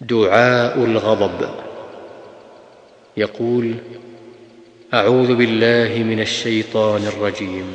دعاء الغضب. يقول أعوذ بالله من الشيطان الرجيم.